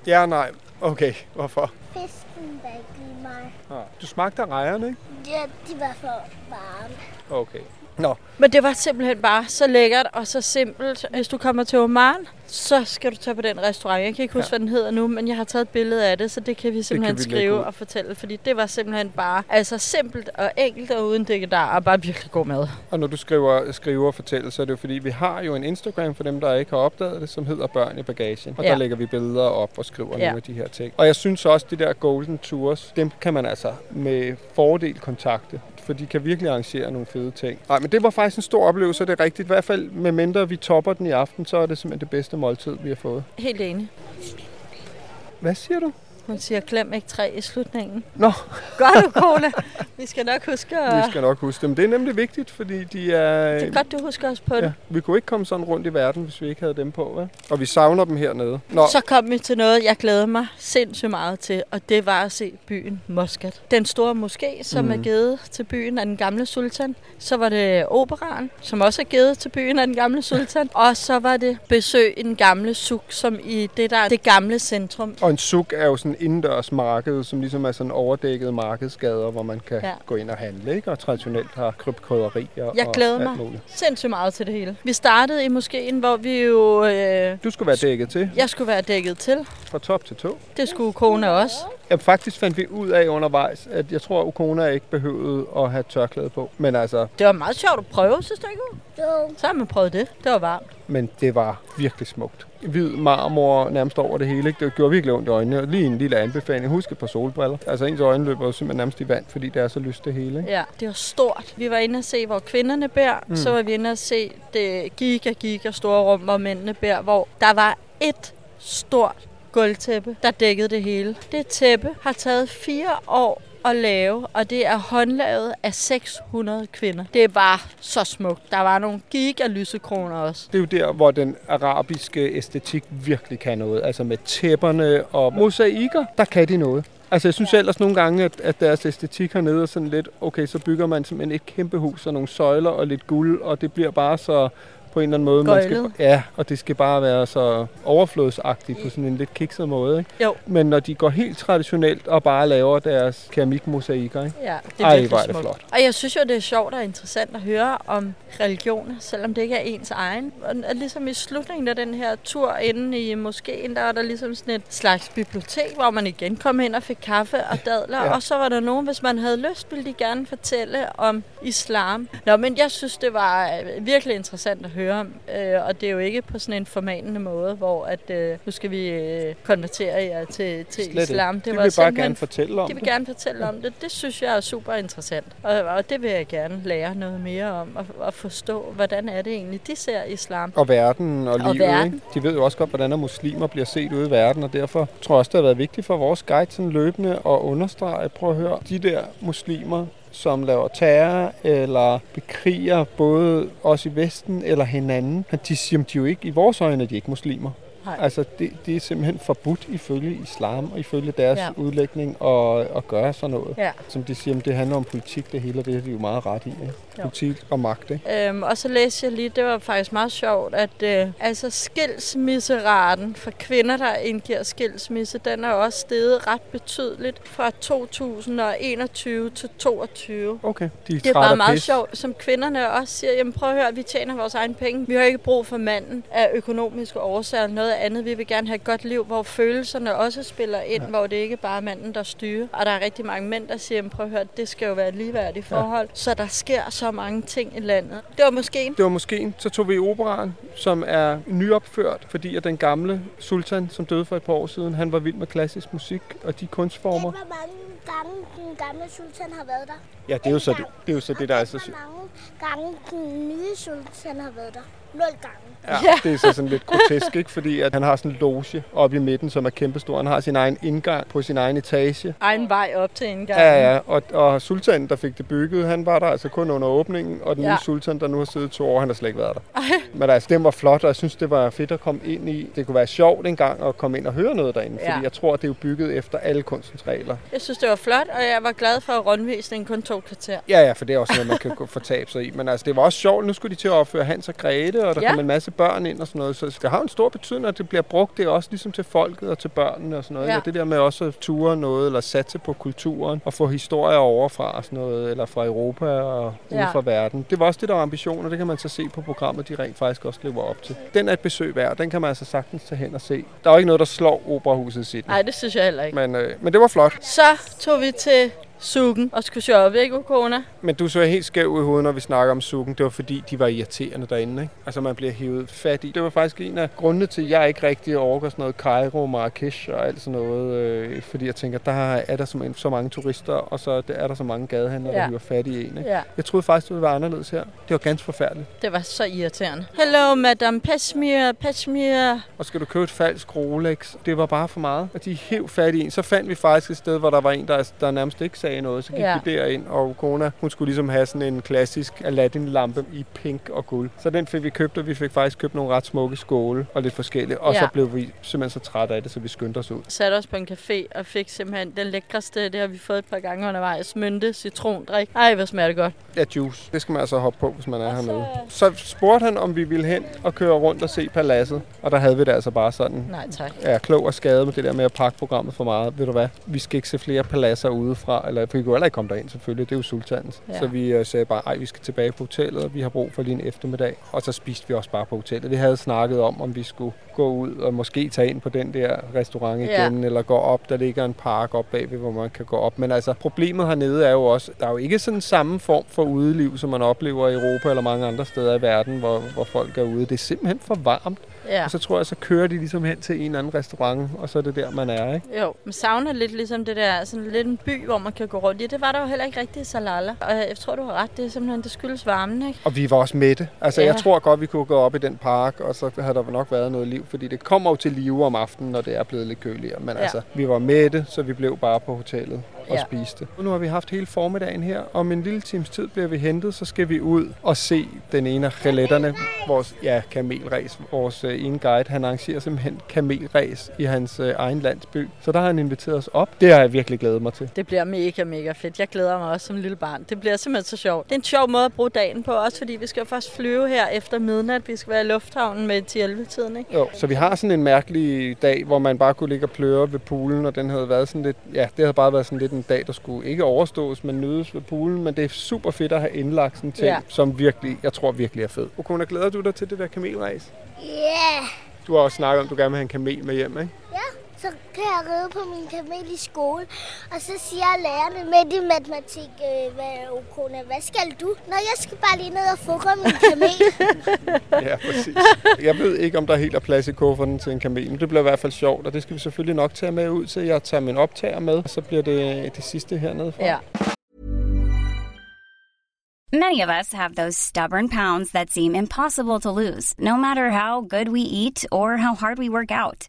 Ja, nej. Okay, hvorfor? Fisken var ikke Ah, du smagte af rejerne, ikke? Ja, de var for varme. Okay. Nå, Men det var simpelthen bare så lækkert og så simpelt. Hvis du kommer til Oman, så skal du tage på den restaurant. Jeg kan ikke huske, Ja. hvad den hedder nu, men jeg har taget et billede af det, så det kan vi simpelthen vi det lægge skrive og fortælle. Fordi det var simpelthen bare altså simpelt og enkelt og uden det der og bare virkelig god mad. og når du skriver, skriver og fortæller, så er det jo fordi, vi har jo en Instagram for dem, der ikke har opdaget det, som hedder Børn i Bagagen. Og ja. Der lægger vi billeder op og skriver ja. Nogle af de her ting. Og jeg synes også, de der Golden Tours, dem kan man altså med fordel kontakte. For de kan virkelig arrangere nogle fede ting. Nej, men det var faktisk en stor oplevelse, det er rigtigt. I hvert fald, med mindre vi topper den i aften, så er det simpelthen det bedste måltid, vi har fået. Helt enig. Hvad siger du? Hun siger, glem ikke træ i slutningen. Nå, Godt du, Kone. Vi skal nok huske at... vi skal nok huske dem. Det er nemlig vigtigt, fordi de er... Det er godt, du husker os på det. Ja, vi kunne ikke komme sådan rundt i verden, hvis vi ikke havde dem på, hva'? Og vi savner dem hernede. Nå, Så kom vi til noget, jeg glæder mig sindssygt meget til, og det var at se byen Muscat. Den store moské, som mm. er givet til byen af den gamle sultan. Så var det operan, som også er givet til byen af den gamle sultan. og så var det besøg i den gamle suk, som i det der er det gamle centrum. Og en suk er jo sådan en indendørs marked, som ligesom er sådan overdækket markedsgader, hvor man kan ja. Gå ind og handle, ikke? Og traditionelt har købt krydderier Jeg og glæder alt mig. muligt. Sindssygt meget til det hele. Vi startede i moskéen, hvor vi jo... Øh, Du skulle være dækket til, jeg skulle være dækket til. fra top til to. Det skulle kone også. Ja, faktisk fandt vi ud af undervejs, at jeg tror, at Ukona ikke behøvede at have tørklæde på. Men altså, Det var meget sjovt at prøve, synes du ikke? Jo, Så har man prøvet det. Det var varmt. men det var virkelig smukt. Hvid marmor nærmest over det hele. Ikke? Det gjorde virkelig ondt i øjnene. Og Lige en lille anbefaling. Husk et par solbriller. Altså ens øjne løber jo simpelthen nærmest i vand, fordi det er så lyst det hele. Ikke? Ja, det var stort. Vi var inde og se, hvor kvinderne bærer. Mm. Mm. Så var vi inde og se det giga, giga store rum, hvor mændene bærer, hvor der var et stort gulvtæppe, der dækkede det hele. Det tæppe har taget fire år at lave, og det er håndlavet af 600 kvinder. Det var så smukt. Der var nogle giga lysekroner også. Det er jo der, hvor den arabiske æstetik virkelig kan noget. Altså med tæpperne og mosaikker, der kan de noget. Altså jeg synes ellers nogle gange, at, at deres æstetik hernede er sådan lidt, okay, så bygger man simpelthen et kæmpe hus og nogle søjler og lidt guld, og det bliver bare så på en eller anden måde. Man skal, Gøjlet. ja, og det skal bare være så overflodsagtigt på sådan en lidt kikset måde. Ikke? Jo. Men når de går helt traditionelt og bare laver deres keramikmosaikker, ikke? Ja, det er Ej, virkelig det flot. Og jeg synes jo, det er sjovt og interessant at høre om religioner, selvom det ikke er ens egen. Og ligesom i slutningen af den her tur inde i moskeen, der var der ligesom sådan et slags bibliotek, hvor man igen kom ind og fik kaffe og dadler. Ja. Ja. Og så var der nogen, hvis man havde lyst, ville de gerne fortælle om islam. Nå, men jeg synes, det var øh, virkelig interessant at høre om. Øh, og det er jo ikke på sådan en formanende måde, hvor at, øh, nu skal vi øh, konvertere jer til, til Slet islam. ikke. De var vil bare gerne fortælle om de vil det. gerne fortælle om det. Det synes jeg er super interessant. Og, og det vil jeg gerne lære noget mere om. Og, og forstå, hvordan er det egentlig, de ser islam. Og verden og, Og livet. verden. Ikke? De ved jo også godt, hvordan muslimer bliver set ude i verden, og derfor tror jeg også, det har været vigtigt for vores guide sådan løbende at understrege, prøv at høre, de der muslimer, som laver terror eller bekriger både os i Vesten eller hinanden, de siger de jo ikke, i vores øjne er de ikke muslimer. Nej. Altså, det, det er simpelthen forbudt ifølge islam og ifølge deres Ja. udlægning at, at gøre sådan noget. Ja. Som de siger, det handler om politik, det hele, og det har de jo meget ret i. Ikke? Jo. Politik og magt, ikke? Øhm, og så læste jeg lige, det var faktisk meget sjovt, at øh, altså skilsmisseraten for kvinder, der indgiver skilsmisse, den er også steget ret betydeligt fra 2021 til 2022. Okay, de Det er bare meget pis. sjovt, som kvinderne også siger, jamen prøv at høre, vi tjener vores egen penge. Vi har ikke brug for manden af økonomiske årsager eller noget andet. Vi vil gerne have et godt liv, hvor følelserne også spiller ind, ja. hvor det ikke bare er manden, der styrer. Og der er rigtig mange mænd, der siger, prøv at høre, det skal jo være et ligeværdigt forhold. Ja. Så der sker så mange ting i landet. Det var måske en. Det var måske Så tog vi operaen, som er nyopført, fordi at den gamle sultan, som døde for et par år siden, han var vild med klassisk musik og de kunstformer. Hvor mange gange den gamle sultan har været der? Ja, det er jo så det, det, er jo så det der er så Hvor sygt. mange gange den nye sultan har været der? Nul gange. Ja, det er så sådan lidt grotesk, ikke? Fordi at han har sådan en loge oppe i midten, som er kæmpestor. Han har sin egen indgang på sin egen etage. Egen vej op til indgangen. Ja, ja, og, og sultanen, der fik det bygget, han var der altså kun under åbningen, og den Ja. nye sultan, der nu har siddet to år, han har slet ikke været der. Men altså, den var flot, og jeg synes, det var fedt at komme ind i. Det kunne være sjovt engang at komme ind og høre noget derinde, Ja. fordi jeg tror, det er jo bygget efter alle kunstens regler. Jeg synes, det var flot, og jeg var glad for, at rundvisningen kun to kvarter. Ja, ja, for det er også noget, man kan gå- fortabe sig i. Men altså, det var også sjovt. Nu skulle de til at opføre Hans og Grete, og der Ja. ja. kom en masse børn ind og sådan noget. Så det har en stor betydning, at det bliver brugt. Det er også ligesom til folket og til børnene og sådan noget. Ja. Ja. Det der med også at ture noget, eller satse på kulturen, og få historier overfra og sådan noget, eller fra Europa og Ja. ude fra verden. Det var også det, der var ambitioner. Det kan man så se på programmet, de rent faktisk også lever op til. Den er et besøg værd. Den kan man altså sagtens tage hen og se. Der er jo ikke noget, der slår Operahuset Sydney. Nej, det synes jeg heller ikke. Men, øh, men det var flot. Så tog vi til Sugen og skulle shoppe, ikke, Ukona? Men du så helt skæv i hovedet, når vi snakker om sukken. Det var fordi, de var irriterende derinde. Ikke? Altså, man bliver hævet fat i. Det var faktisk en af grundene til, at jeg ikke rigtig overgår sådan noget Cairo, Marrakesh og alt sådan noget. Øh, fordi jeg tænker, der er der simpelthen så mange turister, og så er der så mange gadehandlere, Ja. der hiver fat i en. Ikke? Ja, Jeg troede faktisk, det ville være anderledes her. Det var ganske forfærdeligt. det var så irriterende. Hello, madame Peshmir, Peshmir. Og skal du købe et falsk Rolex? Det var bare for meget. Og de hæv fat i en. Så fandt vi faktisk et sted, hvor der var en, der, der nærmest ikke sagde noget. Så gik Ja. ja. vi derind, og kona, hun skulle ligesom have sådan en klassisk Aladdin-lampe i pink og guld. Så den fik vi købt, og vi fik faktisk købt nogle ret smukke skåle og lidt forskellige. Og Ja. så blev vi simpelthen så trætte af det, så vi skyndte os ud. Satte os på en café og fik simpelthen den lækreste, det har vi fået et par gange undervejs, mynte, citrondrik. Ej, hvor smager det godt. Ja, juice. Det skal man altså hoppe på, hvis man er Og så- hernede. Så spurgte han, om vi ville hen og køre rundt og se paladset. Og der havde vi det altså bare sådan, Nej, tak. er klog og skade med det der med at pakke programmet for meget. Ved du hvad? Vi skal ikke se flere paladser udefra, eller for vi kunne heller ikke komme derind selvfølgelig, det er jo sultanens. Ja. Ja. Så vi uh, sagde bare, ej, vi skal tilbage på hotellet, og vi har brug for lige en eftermiddag. Og så spiste vi også bare på hotellet. Vi havde snakket om, om vi skulle gå ud og måske tage ind på den der restaurant Ja. igen, eller gå op, der ligger en park op bagved, hvor man kan gå op. Men altså, problemet hernede er jo også, der er jo ikke sådan samme form for udeliv, som man oplever i Europa eller mange andre steder i verden, hvor, hvor folk er ude. Det er simpelthen for varmt. Ja. Og så tror jeg, så kører de ligesom hen til en eller anden restaurant, og så er det der, man er, ikke? Jo, man savner lidt ligesom det der, sådan lidt en by, hvor man kan gå rundt i. Det var der jo heller ikke rigtigt i Salala. Og jeg tror, du har ret, det er simpelthen, det skyldes varmen, ikke? Og vi var også mætte. Altså, Ja. jeg tror godt, vi kunne gå op i den park, og så havde der nok været noget liv, fordi det kommer jo til live om aftenen, når det er blevet lidt køligere. Men ja. altså, vi var mætte, så vi blev bare på hotellet. Og Ja. spise det. Nu har vi haft hele formiddagen her. Om en lille times tid bliver vi hentet, så skal vi ud og se den ene af geletterne. Vores ja, kamelræs. Vores øh, ene guide, han arrangerer simpelthen kamelræs i hans øh, egen landsby. Så der har han inviteret os op. Det har jeg virkelig glædet mig til. Det bliver mega, mega fedt. Jeg glæder mig også som lille barn. Det bliver simpelthen så sjovt. Det er en sjov måde at bruge dagen på, også fordi vi skal først flyve her efter midnat. Vi skal være i lufthavnen med 10-11-tiden, ikke? Jo, så vi har sådan en mærkelig dag, hvor man bare kunne ligge og pløre ved poolen, og den havde været sådan lidt, ja, det havde bare været sådan lidt en dag, der skulle ikke overstås, men nydes ved poolen, men det er super fedt at have indlagt sådan en ting, Ja. som virkelig, jeg tror virkelig er fed. Okona, glæder du dig til det der kamelræs? Ja, Du har også snakket om, at du gerne vil have en kamel med hjem, ikke? Så kan jeg ride på min kamel i skole, og så siger lærerne midt i matematik, øh, hvad, Okona, hvad skal du? Nå, jeg skal bare lige ned og fukre min kamel. Ja, præcis. Jeg ved ikke, om der helt er plads i kufferten til en kamel, men det bliver i hvert fald sjovt, og det skal vi selvfølgelig nok tage med ud til. Jeg tager min optager med, og så bliver det det sidste hernede fra. Ja. Many of us have those stubborn pounds that seem impossible to lose, no matter how good we eat or how hard we work out.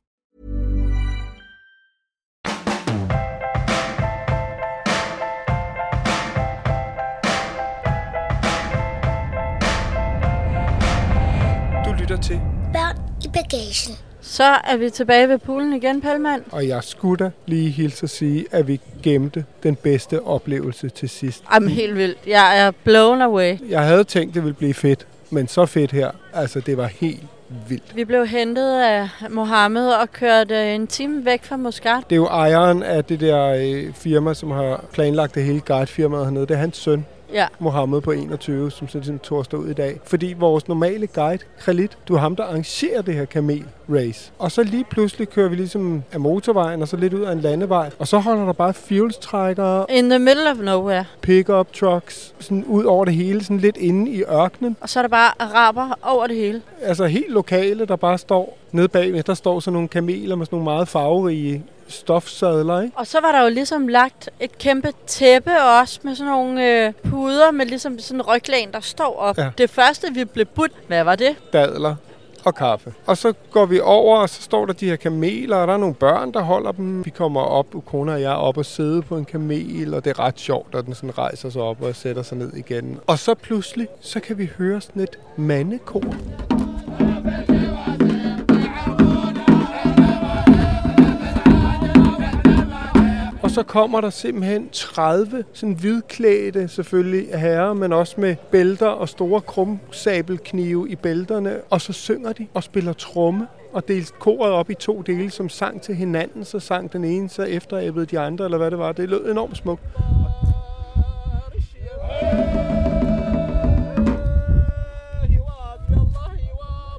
Lytter til, Børn i bagagen. Så er vi tilbage ved poolen igen, Palmand. og jeg skulle da lige hilse at sige, at vi gemte den bedste oplevelse til sidst. Jamen, helt vildt. Jeg er blown away. Jeg havde tænkt, det ville blive fedt, men så fedt her. Altså, det var helt vildt. Vi blev hentet af Mohammed og kørt øh, en time væk fra Muscat. Det er jo ejeren af det der øh, firma, som har planlagt det hele guidefirmaet hernede. Det er hans søn, Ja. Mohammed på 21, som så ligesom tog os ud i dag. Fordi vores normale guide, Khalid, du er ham, der arrangerer det her kamel race. Og så lige pludselig kører vi ligesom af motorvejen, og så lidt ud af en landevej. Og så holder der bare fuelstrækkere, In the middle of nowhere. pick-up trucks, sådan ud over det hele, sådan lidt inde i ørkenen. Og så er der bare araber over det hele. Altså helt lokale, der bare står nede bagved. Der står sådan nogle kameler med sådan nogle meget farverige stofsadler, ikke? Og så var der jo ligesom lagt et kæmpe tæppe også med sådan nogle øh, puder med ligesom sådan en ryglæn, der står op. Ja. Det første, vi blev budt, hvad var det? dadler og kaffe. Og så går vi over, og så står der de her kameler, og der er nogle børn, der holder dem. Vi kommer op, Ukona og jeg, op og sidde på en kamel, og det er ret sjovt, og den sådan rejser sig op og sætter sig ned igen. Og så pludselig, så kan vi høre sådan et mandekor. Og så kommer der simpelthen 30 sådan hvidklædte selvfølgelig herrer, men også med bælter og store krumsabelknive i bælterne. Og så synger de og spiller tromme og delte koret op i to dele, som sang til hinanden. Så sang den ene, så efteræbbede de andre, eller hvad det var. Det lød enormt smukt.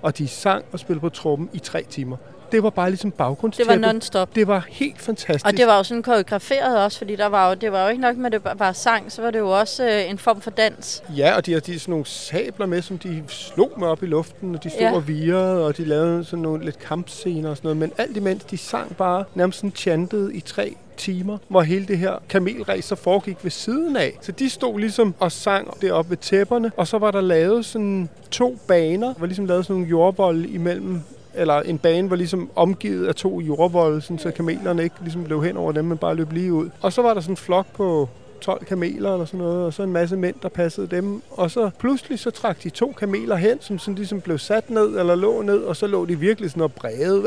Og de sang og spillede på trommen i tre timer. Det var bare ligesom Det var baggrundstæppet. non-stop. Det var helt fantastisk. Og det var jo sådan koreograferet også, fordi der var jo, det var jo ikke nok med, at det var sang, så var det jo også øh, en form for dans. Ja, og de har de sådan nogle sabler med, som de slog med op i luften, og de stod ja. Og virede, og de lavede sådan nogle lidt kampscener og sådan noget. Men alt imens, de sang bare nærmest sådan chantet i tre timer, hvor hele det her kamelræs så foregik ved siden af. Så de stod ligesom og sang deroppe ved tæpperne, og så var der lavet sådan to baner, hvor ligesom lavet sådan nogle jordvolde imellem eller en bane var ligesom omgivet af to jordvolde, sådan, så kamelerne ikke ligesom blev hen over dem, men bare løb lige ud. Og så var der sådan en flok på 12 kameler eller sådan noget, og så en masse mænd, der passede dem. Og så pludselig så trak de to kameler hen, som sådan ligesom blev sat ned eller lå ned, og så lå de virkelig sådan og brede.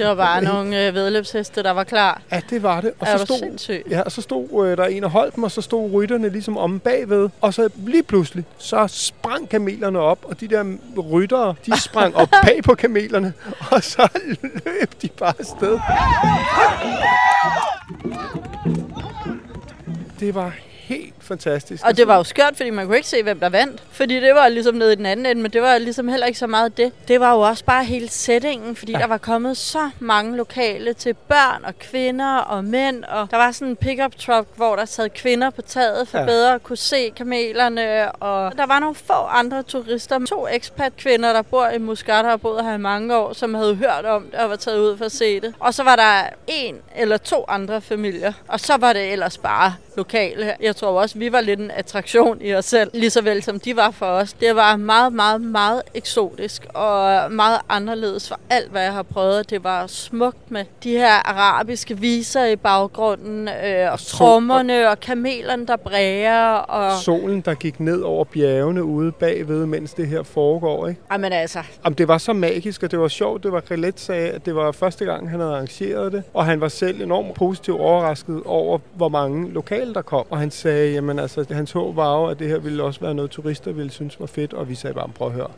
Det var bare nogle øh, vedløbsheste, der var klar. Ja, det var det. Og så stod, sindssyg? ja, og så stod øh, der en og holdt dem, og så stod rytterne ligesom om bagved. Og så lige pludselig, så sprang kamelerne op, og de der ryttere, de sprang op bag på kamelerne, og så løb de bare afsted. Det var fantastisk. Og det var jo skørt, fordi man kunne ikke se, hvem der vandt. Fordi det var ligesom nede i den anden ende, men det var ligesom heller ikke så meget det. Det var jo også bare hele settingen, fordi ja. der var kommet så mange lokale til børn og kvinder og mænd. Og der var sådan en pickup truck, hvor der sad kvinder på taget for Ja. bedre at kunne se kamelerne. Og der var nogle få andre turister. To expat-kvinder, der bor i Muscat og har boet her i mange år, som havde hørt om det og var taget ud for at se det. Og så var der en eller to andre familier. Og så var det ellers bare lokale. Jeg tror også, vi var lidt en attraktion i os selv, lige så vel som de var for os. Det var meget, meget, meget eksotisk og meget anderledes for alt, hvad jeg har prøvet. Det var smukt med de her arabiske viser i baggrunden, øh, og trommerne og kamelerne, der bræger. Og... Solen, der gik ned over bjergene ude bagved, mens det her foregår, ikke? Jamen altså, Jamen, det var så magisk, og det var sjovt. Det var Relet sagde, at det var første gang, han havde arrangeret det. Og han var selv enormt positivt overrasket over, hvor mange lokale der kom. Og han sagde, jamen altså, hans håb var jo, at det her ville også være noget, turister ville synes var fedt. Og vi sagde bare, prøv at høre.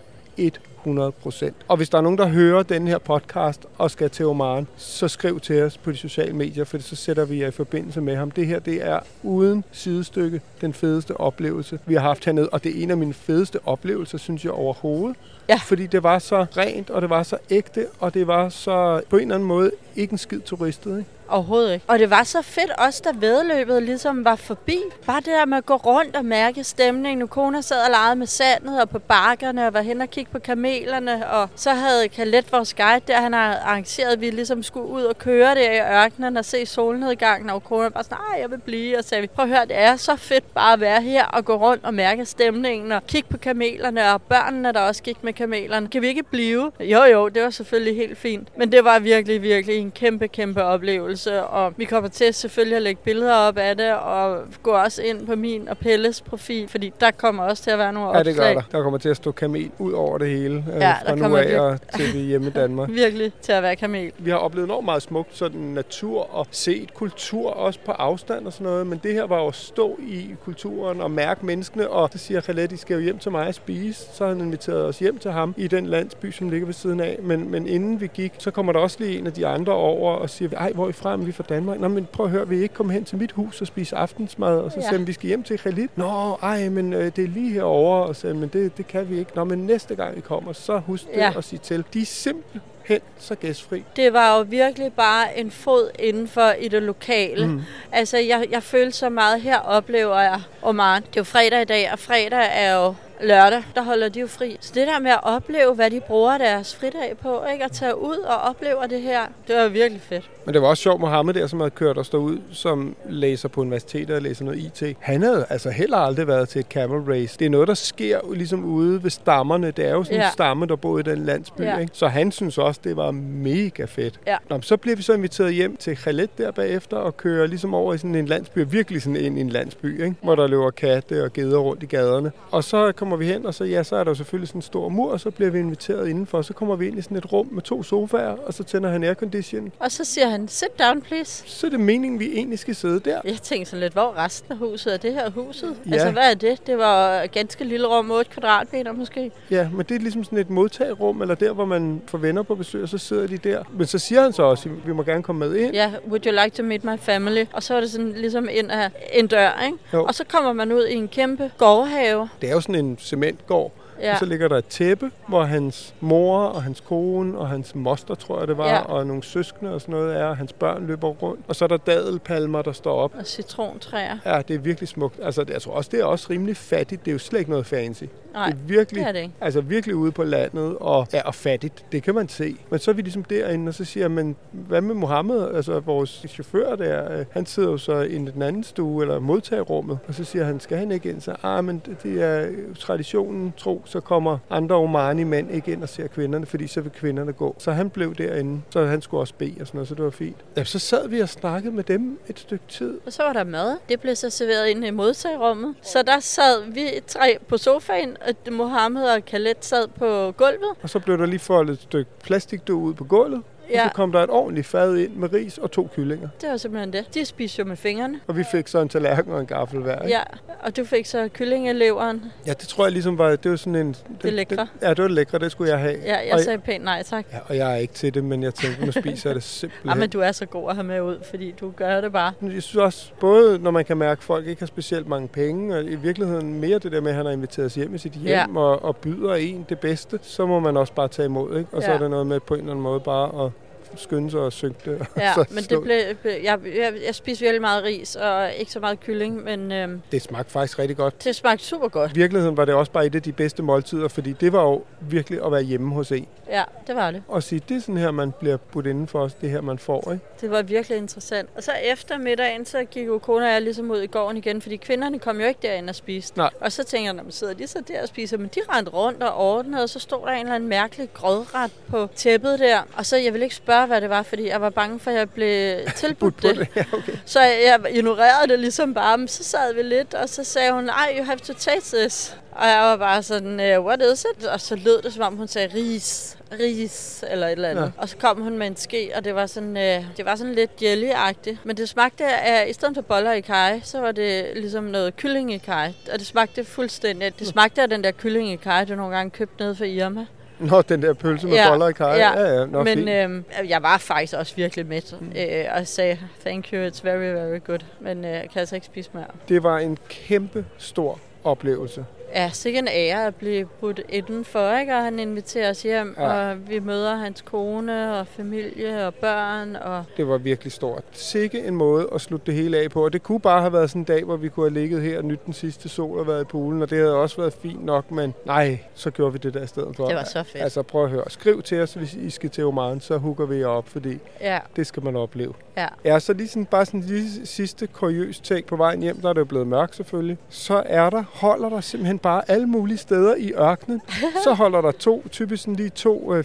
100 procent. Og hvis der er nogen, der hører den her podcast og skal til Oman, så skriv til os på de sociale medier, for så sætter vi jer i forbindelse med ham. Det her, det er uden sidestykke den fedeste oplevelse, vi har haft hernede. Og det er en af mine fedeste oplevelser, synes jeg overhovedet. Ja. Fordi det var så rent, og det var så ægte, og det var så på en eller anden måde ikke en skid turistet. Ikke? Overhovedet ikke. Og det var så fedt også, da vedløbet ligesom var forbi. Bare det der med at gå rundt og mærke stemningen. Nu kona sad og legede med sandet og på bakkerne og var hen og kigge på kamelerne. Og så havde Kalet, vores guide der, han har arrangeret, at vi ligesom skulle ud og køre der i ørkenen og se solnedgangen. Og kona var sådan, nej, jeg vil blive. Og sagde vi, prøv at høre, det er så fedt bare at være her og gå rundt og mærke stemningen og kigge på kamelerne og børnene, der også gik med kamelerne. Kan vi ikke blive? Jo, jo, det var selvfølgelig helt fint. Men det var virkelig, virkelig en kæmpe, kæmpe oplevelse. Og vi kommer til selvfølgelig at lægge billeder op af det, og gå også ind på min og Pelles profil, fordi der kommer også til at være nogle Ja, opslag. det gør der. Der kommer til at stå kamel ud over det hele øh, Ja, fra nu af og til vi hjemme i Danmark. Virkelig til at være kamel. Vi har oplevet enormt meget smukt sådan natur og set kultur også på afstand og sådan noget, men det her var jo at stå i kulturen og mærke menneskene, og så siger Khaled, de skal jo hjem til mig og spise. Så han inviteret os hjem til ham i den landsby, som ligger ved siden af. Men, men inden vi gik, så kommer der også lige en af de andre over og siger, ej, hvor er I fra? Men Vi er fra Danmark. Nå, men prøv at høre, vi ikke komme hen til mit hus og spise aftensmad? Og så Ja. siger han, vi skal hjem til Khalid. Nå, ej, men øh, det er lige herovre. Og så, men det, det kan vi ikke. Nå, men næste gang I kommer, så husk det Ja. at sige til. De er simpelthen så gæstfri. Det var jo virkelig bare en fod indenfor i det lokale. Mm. Altså, jeg, jeg følte så meget, her oplever jeg Oman. Det er jo fredag i dag, og fredag er jo lørdag, der holder de jo fri. Så det der med at opleve, hvad de bruger deres fridag på, ikke? at tage ud og opleve det her, det var virkelig fedt. Men det var også sjovt, Mohammed der, som havde kørt os derud, som læser på universitetet og læser noget IT. Han havde altså heller aldrig været til et camel race. Det er noget, der sker ligesom ude ved stammerne. Det er jo sådan Ja. en stamme, der bor i den landsby. Ja. Ikke? Så han synes også, det var mega fedt. Ja. Nå, så blev vi så inviteret hjem til Khaled der bagefter og kører ligesom over i sådan en landsby, virkelig sådan i en landsby, ikke? hvor der løber katte og geder rundt i gaderne. Og så kommer vi hen, og så, ja, så er der jo selvfølgelig sådan en stor mur, og så bliver vi inviteret indenfor. Så kommer vi ind i sådan et rum med to sofaer, og så tænder han aircondition. Og så siger han, sit down please. Så er det meningen, vi egentlig skal sidde der. Jeg tænkte sådan lidt, hvor resten af huset? Er det her huset? Ja. Altså, hvad er det? Det var et ganske lille rum, 8 kvadratmeter måske. Ja, men det er ligesom sådan et modtagerum, eller der, hvor man får venner på besøg, og så sidder de der. Men så siger han så også, vi må gerne komme med ind. Ja, would you like to meet my family? Og så er det sådan ligesom ind af en dør, ikke? Jo. Og så kommer man ud i en kæmpe gårdhave. Det er jo sådan en cementgård, Ja. og så ligger der et tæppe, hvor hans mor og hans kone og hans moster, tror jeg det var, Ja. og nogle søskende og sådan noget er, og hans børn løber rundt. Og så er der dadelpalmer, der står op. Og citrontræer. Ja, det er virkelig smukt. Altså, jeg tror også, det er også rimelig fattigt. Det er jo slet ikke noget fancy. Nej, det er virkelig, det er det ikke. Altså virkelig ude på landet og, ja, og fattigt. Det kan man se. Men så er vi ligesom derinde, og så siger men hvad med Mohammed, altså vores chauffør der, øh, han sidder jo så i den anden stue, eller modtagerummet, og så siger han, skal han ikke ind? Så, ah, men det- er traditionen tro, så kommer andre omani mænd ikke ind og ser kvinderne, fordi så vil kvinderne gå. Så han blev derinde, så han skulle også bede og sådan noget, så det var fint. Ja, så sad vi og snakkede med dem et stykke tid. Og så var der mad. Det blev så serveret ind i modtagerummet. Så der sad vi tre på sofaen, at Mohammed og Khaled sad på gulvet. Og så blev der lige foldet et stykke plastikdug ud på gulvet, Ja. og så kom der et ordentligt fad ind med ris og to kyllinger. Det var simpelthen det. De spiste jo med fingrene. Og vi fik så en tallerken og en gaffel hver. ikke? Ja, og du fik så kyllingeleveren. ja, det tror jeg ligesom var, det var sådan en... Det, lækre. Det, ja, det var det lækre, det skulle jeg have. Ja, jeg og, sagde pænt nej tak. ja, og jeg er ikke til det, men jeg tænkte, nu spiser jeg det simpelthen. Ja, men du er så god at have med ud, fordi du gør det bare. Jeg synes også, både når man kan mærke, at folk ikke har specielt mange penge, og i virkeligheden mere det der med, at han har inviteret os hjem i sit hjem Ja. og, og byder en det bedste, så må man også bare tage imod. Ikke? Og så Ja. er der noget med på en eller anden måde bare at skynde sig og og Ja, så men det blev, jeg, jeg, jeg spiste virkelig meget ris og ikke så meget kylling, men øhm, Det smagte faktisk rigtig godt. det smagte super godt. I virkeligheden var det også bare et af de bedste måltider, fordi det var jo virkelig at være hjemme hos en. Ja, det var det. Og sige, det er sådan her, man bliver budt indenfor os, det her, man får. Ikke? Det var virkelig interessant. Og så efter middagen, så gik jo kone og jeg ligesom ud i gården igen, fordi kvinderne kom jo ikke derind og spiste. Nej. Og så tænker jeg, når man sidder de så der og spiser, men de rendte rundt og ordnede, og så stod der en eller anden mærkelig grødret på tæppet der. Og så, jeg ville ikke spørge, hvad det var, fordi jeg var bange for, at jeg blev tilbudt det. det. Ja, okay. Så jeg ignorerede det ligesom bare, men så sad vi lidt, og så sagde hun, ej, you have to taste this. Og jeg var bare sådan, uh, what is it? Og så lød det, som om hun sagde ris, ris eller et eller andet. Ja. Og så kom hun med en ske, og det var sådan, uh, det var sådan lidt jelly-agtigt. Men det smagte af, i stedet for boller i kaj, så var det ligesom noget kylling i kaj. Og det smagte fuldstændig, det smagte af den der kylling i kaj, du nogle gange købte nede for Irma. Nå, den der pølse med boller i kaj. Ja, ja, ja. Nå, men øhm, jeg var faktisk også virkelig mæt, mm. øh, og sagde, thank you, it's very, very good. Men øh, jeg kan altså ikke spise mere. Det var en kæmpe stor oplevelse. Ja, sikkert en ære at blive budt indenfor, ikke? Og han inviterer os hjem, Ja. og vi møder hans kone og familie og børn. Og Det var virkelig stort. Sikke en måde at slutte det hele af på. Og det kunne bare have været sådan en dag, hvor vi kunne have ligget her og nydt den sidste sol og været i poolen. Og det havde også været fint nok, men nej, så gjorde vi det der i stedet for. Det var så fedt. Altså prøv at høre. Skriv til os, hvis I skal til Oman, så hooker vi jer op, fordi ja, det skal man opleve. ja. Ja, så lige sådan, bare sådan en lille sidste kuriøs ting på vejen hjem, der er det jo blevet mørkt selvfølgelig. Så er der, holder der simpelthen bare alle mulige steder i ørkenen. Så holder der to, typisk sådan lige to øh,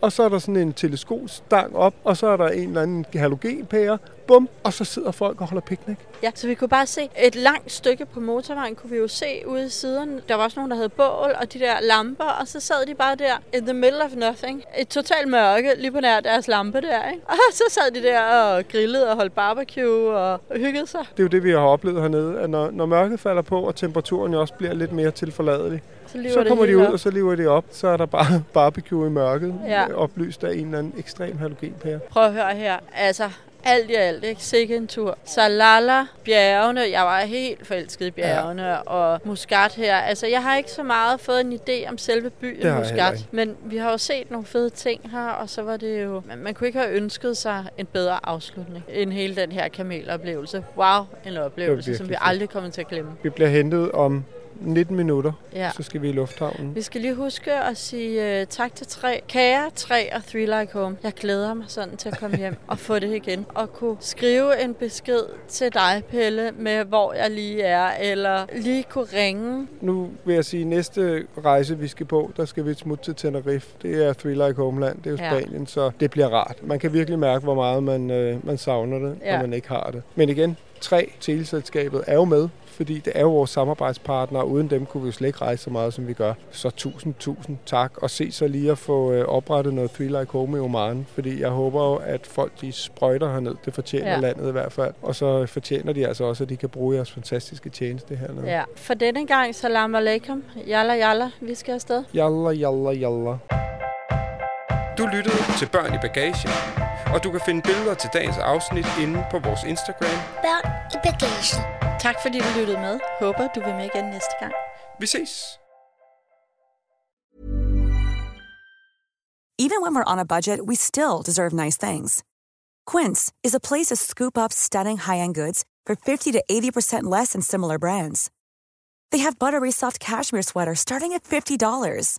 og så er der sådan en teleskopstang op, og så er der en eller anden halogenpære, bum, og så sidder folk og holder picnic. Ja, så vi kunne bare se et langt stykke på motorvejen, kunne vi jo se ude i siderne. Der var også nogen, der havde bål og de der lamper, og så sad de bare der in the middle of nothing. Et totalt mørke lige på nær deres lampe der, ikke? Og så sad de der og grillede og holdt barbecue og hyggede sig. Det er jo det, vi har oplevet hernede, at når, når mørket falder på, og temperaturen jo også bliver lidt mere tilforladelig, Så, så kommer de ud, op. og så lever de op. Så er der bare barbecue i mørket, Ja. oplyst af en eller anden ekstrem halogenpære. Prøv at høre her. Altså, alt i alt, ikke? Sikke en tur. Salala, bjergene. Jeg var helt forelsket i bjergene. Ja. Og Muscat her. Altså, jeg har ikke så meget fået en idé om selve byen Muscat. Men vi har jo set nogle fede ting her, og så var det jo... Man, man kunne ikke have ønsket sig en bedre afslutning end hele den her kameloplevelse. Wow, en oplevelse, som vi aldrig kommer til at glemme. Vi bliver hentet om 19 minutter, Ja. så skal vi i lufthavnen. Vi skal lige huske at sige uh, tak til tre. Kære tre og Three Like Home. Jeg glæder mig sådan til at komme hjem og få det igen. Og kunne skrive en besked til dig, Pelle, med hvor jeg lige er. Eller lige kunne ringe. Nu vil jeg sige, at næste rejse, vi skal på, der skal vi et smut til Tenerife. Det er Three Like Homeland, det er jo Ja. Spanien, så det bliver rart. Man kan virkelig mærke, hvor meget man, øh, man savner det, Ja. når man ikke har det. Men igen, tre teleselskabet er jo med, fordi det er jo vores samarbejdspartnere, og uden dem kunne vi jo slet ikke rejse så meget, som vi gør. Så tusind, tusind tak, og se så lige at få øh, oprettet noget Three Like Home i Oman, fordi jeg håber jo, at folk de sprøjter herned. Det fortjener Ja. landet i hvert fald. Og så fortjener de altså også, at de kan bruge jeres fantastiske tjeneste hernede. Ja. For denne gang, salam alaikum. Yalla, yalla. Vi skal afsted. Jalla, jalla, jalla. Du lyttede til Børn i Bagagen, og du kan finde billeder til dagens afsnit inde på vores Instagram. Børn i bagagen. Tak fordi du lyttede med. Håber, du vil med igen næste gang. Vi ses! Even when we're on a budget, we still deserve nice things. Quince is a place to scoop up stunning high-end goods for 50 to 80% less than similar brands. They have buttery soft cashmere sweaters starting at $50,